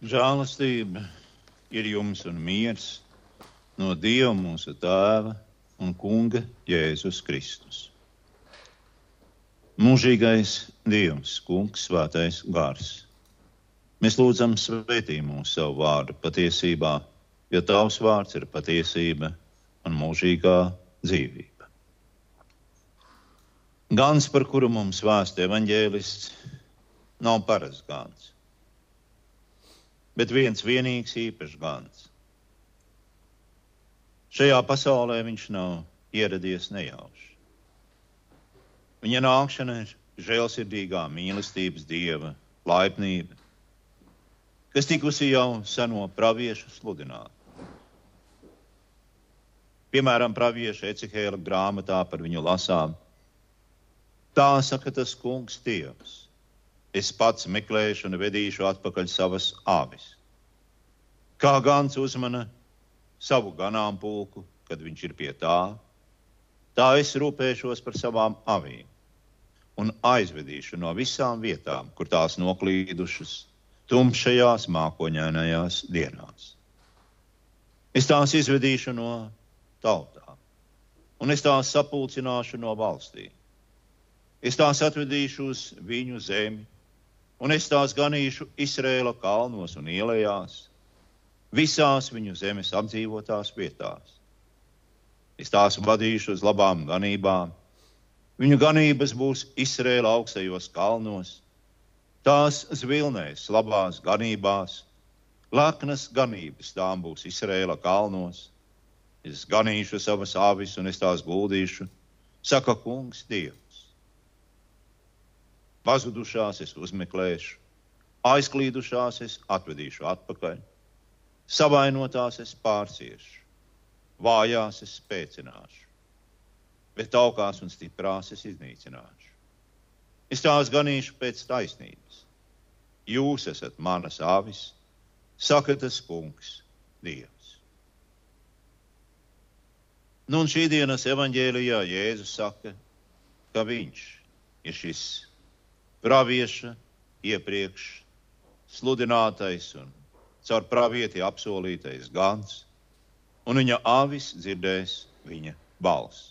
Žēlastība ir jums un miers no Dieva mūsu Tēva un Kunga Jēzus Kristus. Mūžīgais Dievs, Kungs, Svētais Gars. Mēs lūdzam, svētī mūsu savu vārdu patiesībā, jo Tavs vārds ir patiesība un mūžīgā dzīvība. Gans, par kuru mums vēsta evaņģēlists, nav parasts gans, bet viens vienīgs īpašs gans. Šajā pasaulē viņš nav ieradies nejauši. Viņa nākšana ir žēlsirdīgā mīlestības dieva laipnība, kas tikusi jau seno praviešu sludināta. Piemēram, pravieša Ecihēla grāmatā par viņu lasām. Tā saka tas kungs Dievs. Es pats meklēšu un vedīšu atpakaļ savas avis. Kā gans uzmana savu ganāmpulku, kad viņš ir pie tā, tā es rūpēšos par savām avīm un aizvedīšu no visām vietām, kur tās noklīdušas, tumšajās, mākoņainajās dienās. Es tās izvedīšu no tautām, un es tās sapulcināšu no valstīm. Es tās atvedīšu uz viņu zemi, un es tās ganīšu Izrēla kalnos un ielās, visās viņu zemes apdzīvotās vietās. Es tās vadīšu uz labām ganībām. Viņu ganības būs Izrēla augstajos kalnos, tās zvilnēs labās ganībās, laknas ganības tām būs Izrēla kalnos Es ganīšu savas avis un es tās guldīšu, saka kungs Dievs. Pazudušās es uzmeklēšu, aizklīdušās es atvedīšu atpakaļ, savainotās es pārciešu, vājās es spēcināšu, bet augās un stiprās es iznīcināšu. Es tās ganīšu pēc taisnības. Jūs esat manas avis, saka tas kungs Dievs. Nu, un šī dienas evanģēlijā Jēzus saka, ka viņš ir šis pravieša iepriekš sludinātais un caur pravieti apsolītais gans, un viņa avis dzirdēs viņa balsi.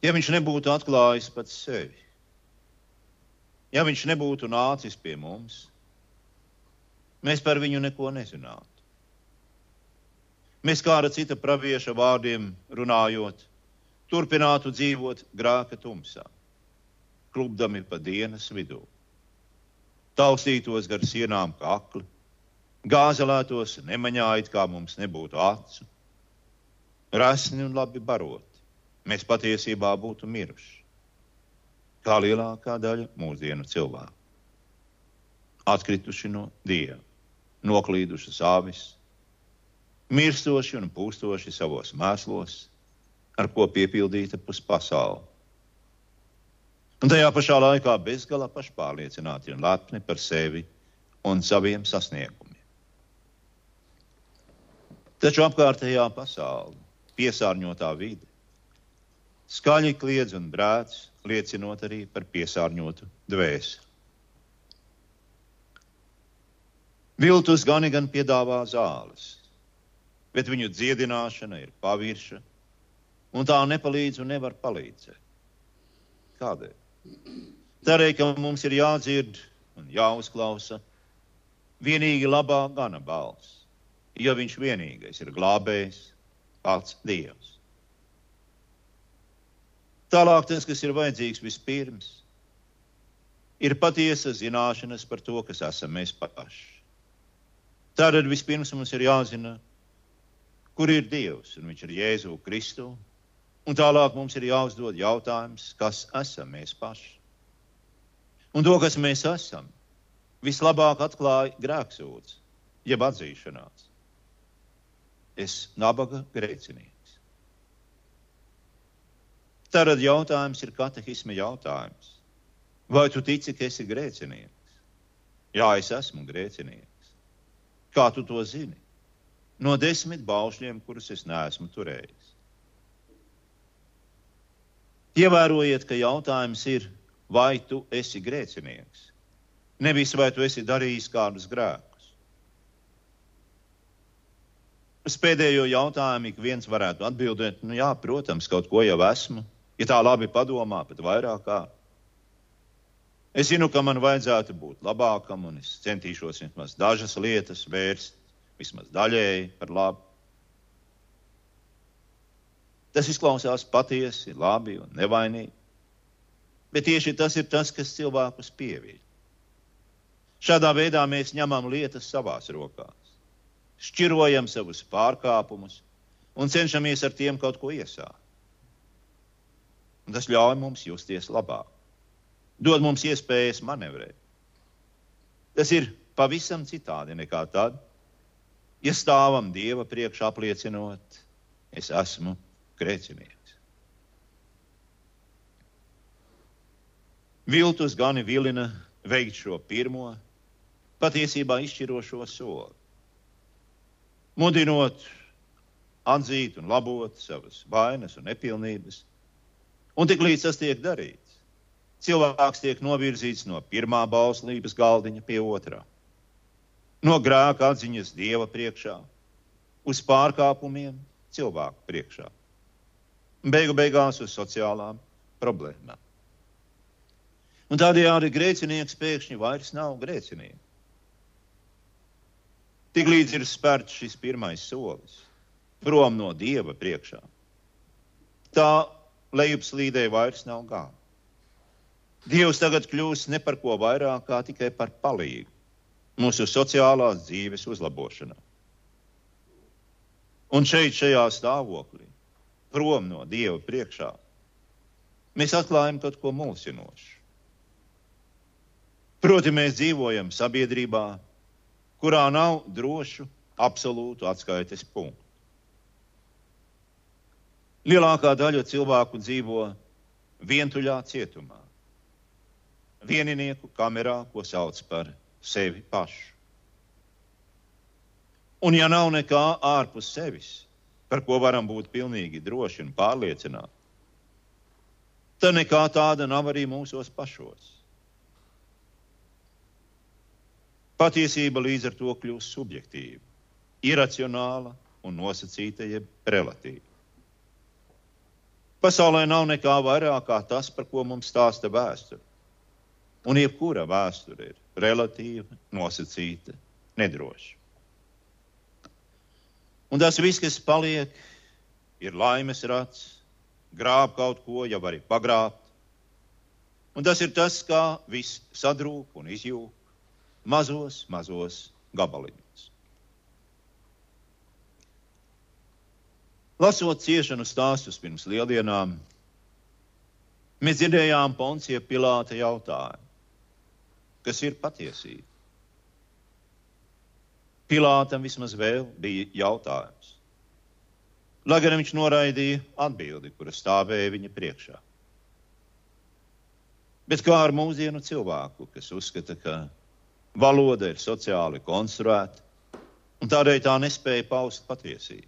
Ja viņš nebūtu atklājis pats sevi, ja viņš nebūtu nācis pie mums, mēs par viņu neko nezinātu. Mēs kā ar cita pravieša vārdiem runājot, turpinātu dzīvot grāka tumsā, klubdami pa dienas vidū. Taustītos gar sienām kā akli, gāzelētos nemaņā it kā mums nebūtu acu, rasni un labi baroti. Mēs patiesībā būtu miruši, kā lielākā daļa mūsdienu cilvēku. Atkrituši no dieva, noklīdušas āvis mirstoši un pūstoši savos mēslos, ar ko piepildīta pus pasaule. Un tajā pašā laikā bezgalā pašpārliecināti un lepni par sevi un saviem sasniegumiem. Taču apkārtējā pasaule, piesārņotā vide, skaļi kliedz un brēc, liecinot arī par piesārņotu dvēseli. Viltus gan gan piedāvā zāles, bet viņu dziedināšana ir pavirša, un tā nepalīdz un nevar palīdzēt. Kādēļ? Tādēļ, ka mums ir jādzird un jāuzklausa vienīgi labā gana balss, jo viņš vienīgais ir glābējs, pats Dievs. Tālāk tas, kas ir vajadzīgs vispirms, ir patiesa zināšanas par to, kas esam mēs paši. Tātad vispirms mums ir jāzina, kur ir Dievs, un Viņš ir Jēzu Kristu. Un tālāk mums ir jāuzdod jautājums, kas esam mēs paši. Un to, kas mēs esam, vislabāk atklāja grēksūds, jeb atzīšanās. Es nabaga grēcinieks. Tad jautājums ir katehisma jautājums. Vai tu tici, ka esi grēcinieks? Jā, es esmu grēcinieks. Kā tu to zini? no desmit baušļiem, kurus es neesmu turējis. Ievērojiet, ka jautājums ir, vai tu esi grēcinieks, Nevis vai tu esi darījis kādus grēkus. Uz pēdējo jautājumu ik viens varētu atbildēt, nu jā, protams, kaut ko jau esmu. Ja tā labi padomā, pat vairāk kā. Es zinu, ka man vajadzētu būt labākam, un es centīšos vismaz dažas lietas vērst, vismaz daļēji par labu. Tas izklausās patiesi, labi un nevainīgi. Bet tieši tas ir tas, kas cilvēkus pieviļ. Šādā veidā mēs ņemam lietas savās rokās, šķirojam savus pārkāpumus un cenšamies ar tiem kaut ko iesākt. Un tas ļauj mums justies labāk, dod mums iespējas manevrēt. Tas ir pavisam citādi nekā tad, ja stāvam Dieva priekšā apliecinot, es esmu grēcinieks. Viltus gani vilina veikt šo pirmo, patiesībā izšķirošo soli. Mudinot atzīt un labot savas vainas un nepilnības, un tik līdz tas tiek darīts, cilvēks tiek novirzīts no pirmā bauslības galdiņa pie otrā, no grēka atziņas dieva priekšā, uz pārkāpumiem cilvēku priekšā, beigu beigās uz sociālām problēmām. Un tādējādi grēcinieks pēkšņi vairs nav grēcinieks. Tiklīdz ir spērts šis pirmais solis prom no dieva priekšā, tā lejupslīdē vairs nav gāma. Dievs tagad kļūst ne par ko vairāk kā tikai par palīgu mūsu sociālās dzīves uzlabošanā. Un šeit, šajā stāvoklī, prom no Dieva priekšā, mēs atklājam kaut ko mulsinošu. Proti, mēs dzīvojam sabiedrībā, kurā nav drošu, absolūtu atskaites punktu. Lielākā daļa cilvēku dzīvo vientuļā cietumā, vieninieku kamerā, ko sauc par sevi pašu. Un, ja nav nekā ārpus sevis, par ko varam būt pilnīgi droši un pārliecināti, tad nekā tāda nav arī mūsos pašos. Patiesība līdz ar to kļūst subjektīva, iracionāla un nosacīta, jeb relatīva. Pasaulē nav nekā vairāk kā tas, par ko mums stāsta vēsture. Un jebkura vēsture ir relatīva, nosacīta, nedroša. Un tas viss, kas paliek, ir laimes rats, grāb kaut ko, jau arī pagrābt. Un tas ir tas, kā viss sadrūp un izjūg mazos, mazos gabaliņos. Lasot ciešanu stāstus pirms lieldienām, mēs dzirdējām Poncija Pilāta jautājumu, kas ir patiesība. Pilātam vismaz vēl bija jautājums. Lai gan viņš noraidīja atbildi, kura stāvēja viņa priekšā. Bet kā ar mūsdienu cilvēku, kas uzskata, ka Valoda ir sociāli konstruēta, un tādēļ tā nespēja paust patiesību.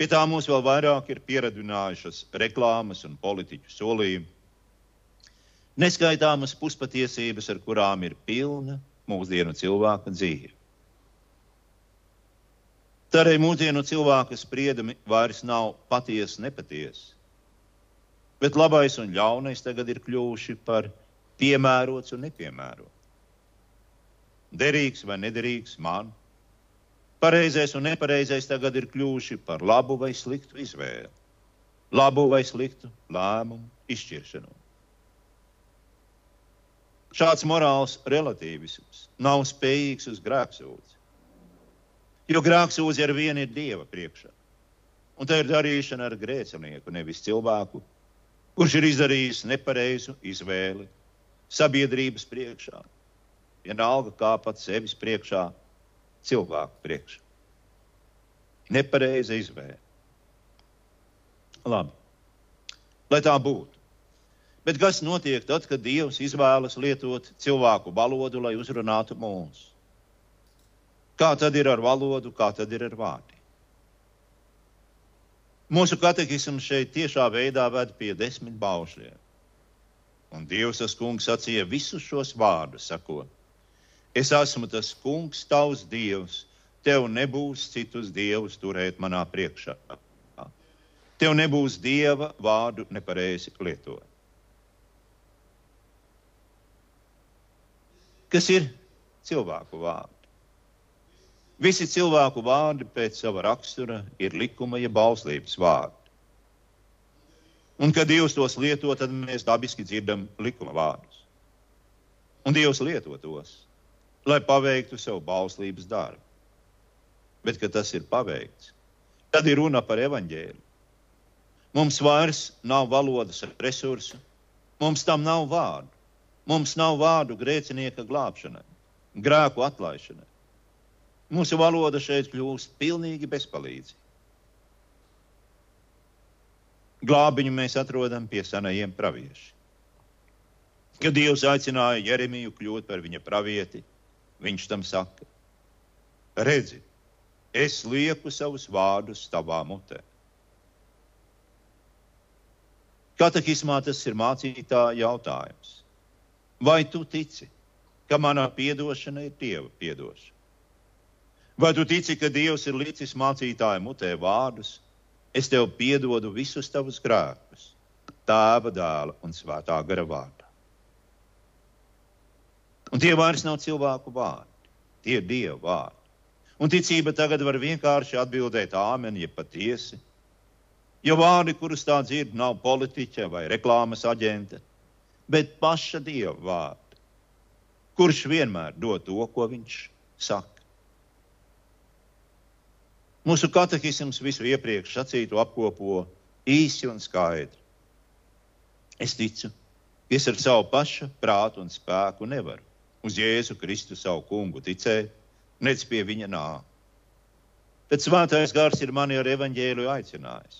Pie tā mums vēl vairāk ir pieredzinājušas reklāmas un politiķu solījumi, neskaitāmas puspatiesības, ar kurām ir pilna mūsdienu cilvēka dzīve. Tad arī mūsdienu cilvēka spriedumi vairs nav patiesi, nepatiesi, bet labais un ļaunais tagad ir kļuvuši par piemērots un nepiemērots. Derīgs vai nederīgs man, pareizais un nepareizais tagad ir kļuvuši par labu vai sliktu izvēli, labu vai sliktu lēmumu izšķiršanu. Šāds morāls relatīvisms nav spējīgs uz grēksūdzi, jo grēksūdzi ar vienu ir dieva priekšā. Un tā ir darīšana ar grēcinieku, nevis cilvēku, kurš ir izdarījis nepareizu izvēli sabiedrības priekšā, vienalga kā pats sevis priekšā, cilvēku priekšā. Nepareiza izvēle. Labi, lai tā būtu. Bet kas notiek tad, kad Dievs izvēlas lietot cilvēku valodu, lai uzrunātu mūs? Kā tad ir ar valodu, kā tad ir ar vārdiem? Mūsu katehisms šeit tiešā veidā ved pie desmit baušļiem Un Dievs tas kungs sacīja visus šos vārdus, sakot: Es esmu tas kungs, tavs dievs, tev nebūs citus dievus turēt manā priekšā. Tev nebūs dieva vārdu nepareizi lietot. Kas ir cilvēku vārdi? Visi cilvēku vārdi pēc sava rakstura ir likuma, ja bauslības vārdi. Un, kad Dievs tos lieto, tad mēs dabiski dzirdam likuma vārdus. Un Dievs lieto tos, lai paveiktu savu bauslības darbu. Bet, kad tas ir paveikts, tad ir runa par evaņģēlu. Mums vairs nav valodas resursu, mums tam nav vārdu. Mums nav vārdu grēcinieka glābšanai, grēku atlaišanai. Mūsu valoda šeit kļūst pilnīgi bezpalīdzīga. Glābiņu mēs atrodam pie senajiem praviešiem. Kad Dievs aicināja Jeremiju kļūt par viņa pravieti, viņš tam saka: Redzi, es lieku savus vārdus tavā mutē. Katehismā tas ir mācītāja jautājums. Vai tu tici, ka manā piedošana ir Dieva piedošana? Vai tu tici, ka Dievs ir licis mācītāju mutē vārdus? Es tev piedodu visus tavus grēkus, tēva dēla un svētā gara vārdā. Un tie vairs nav cilvēku vārdi, tie ir Dieva vārdi. Un ticība tagad var vienkārši atbildēt āmeni, ja patiesi. Jo vārdi, kurus tā dzird, nav politiķa vai reklāmas aģente, bet paša Dieva vārdi, kurš vienmēr dod to, ko viņš saka. Mūsu katehisms visu iepriekš sacītu apkopo īsi un skaidri. Es ticu, ka es ar savu pašu prātu un spēku nevaru uz Jēzu Kristu savu kungu ticēt, nec pie viņa nāk. Tad svētais gars ir mani ar evaņģēlu aicinājis,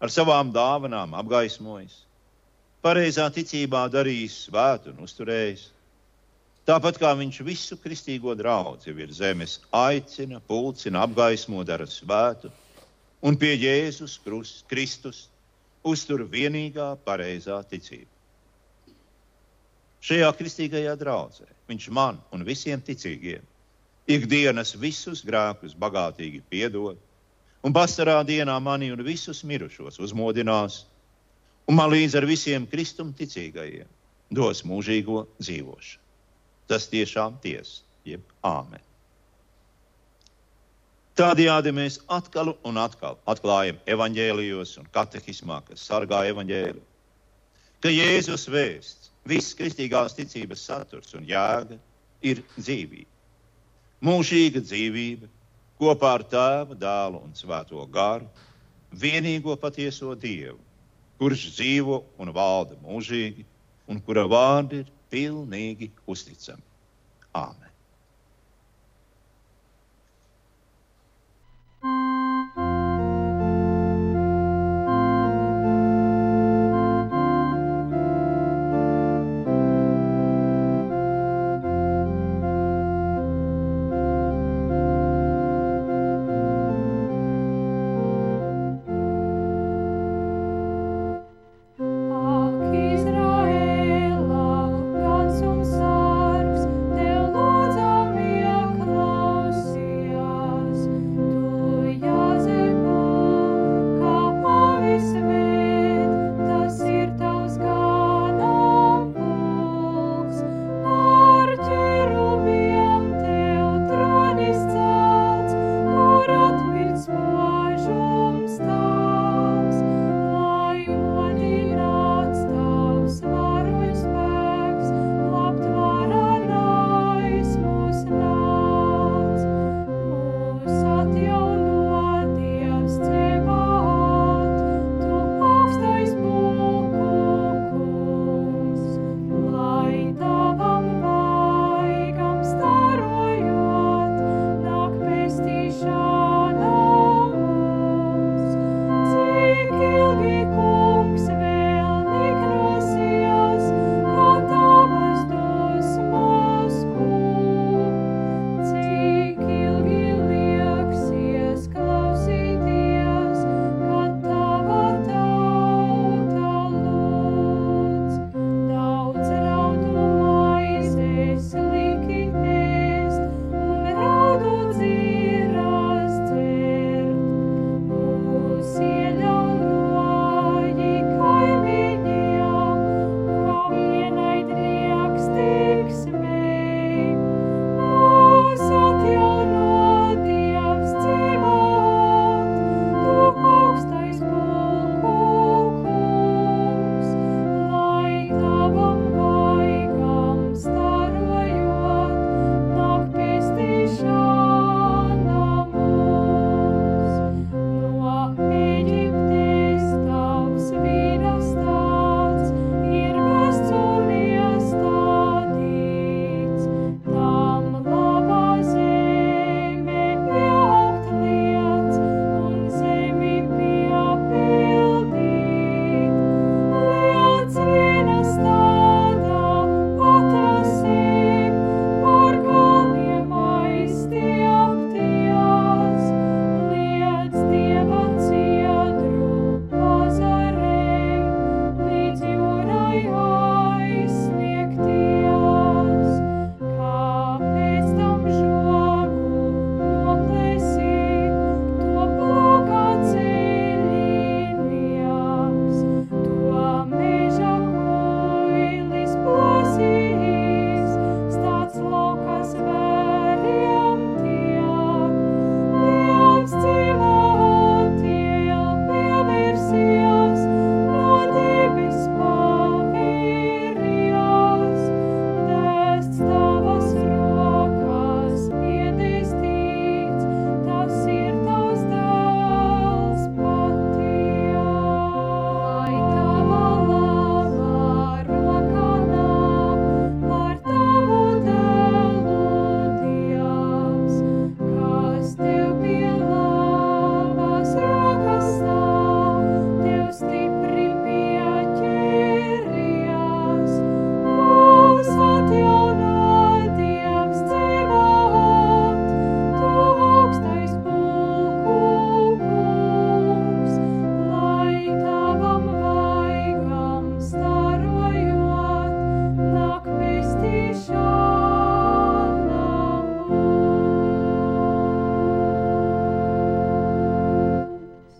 ar savām dāvanām apgaismojis, pareizā ticībā darījis svētu un uzturējis Tāpat kā viņš visu kristīgo draugu virs zemes aicina, pulcina, apgaismo, dara svētu, un pie Jēzus Kristus uztur vienīgā pareizā ticība. Šajā kristīgajā draudzē viņš man un visiem ticīgiem ikdienas visus grēkus bagātīgi piedod, un vasarā dienā mani un visus mirušos uzmodinās, un man līdz ar visiem kristum ticīgajiem dos mūžīgo dzīvošanu tas tiešām tiesa, jeb āmen. Tādējādi mēs atkal un atkal atklājam evaņģēlijos un katehismā, kas sargā evaņģēliju, ka Jēzus vēsts, viss kristīgās ticības saturs un jēga ir dzīvība. Mūžīga dzīvība kopā ar tēvu, dēlu un svēto garu, vienīgo patieso Dievu, kurš dzīvo un valda mūžīgi, un kura vārdi ir pilnīgi uzticami. Āmen!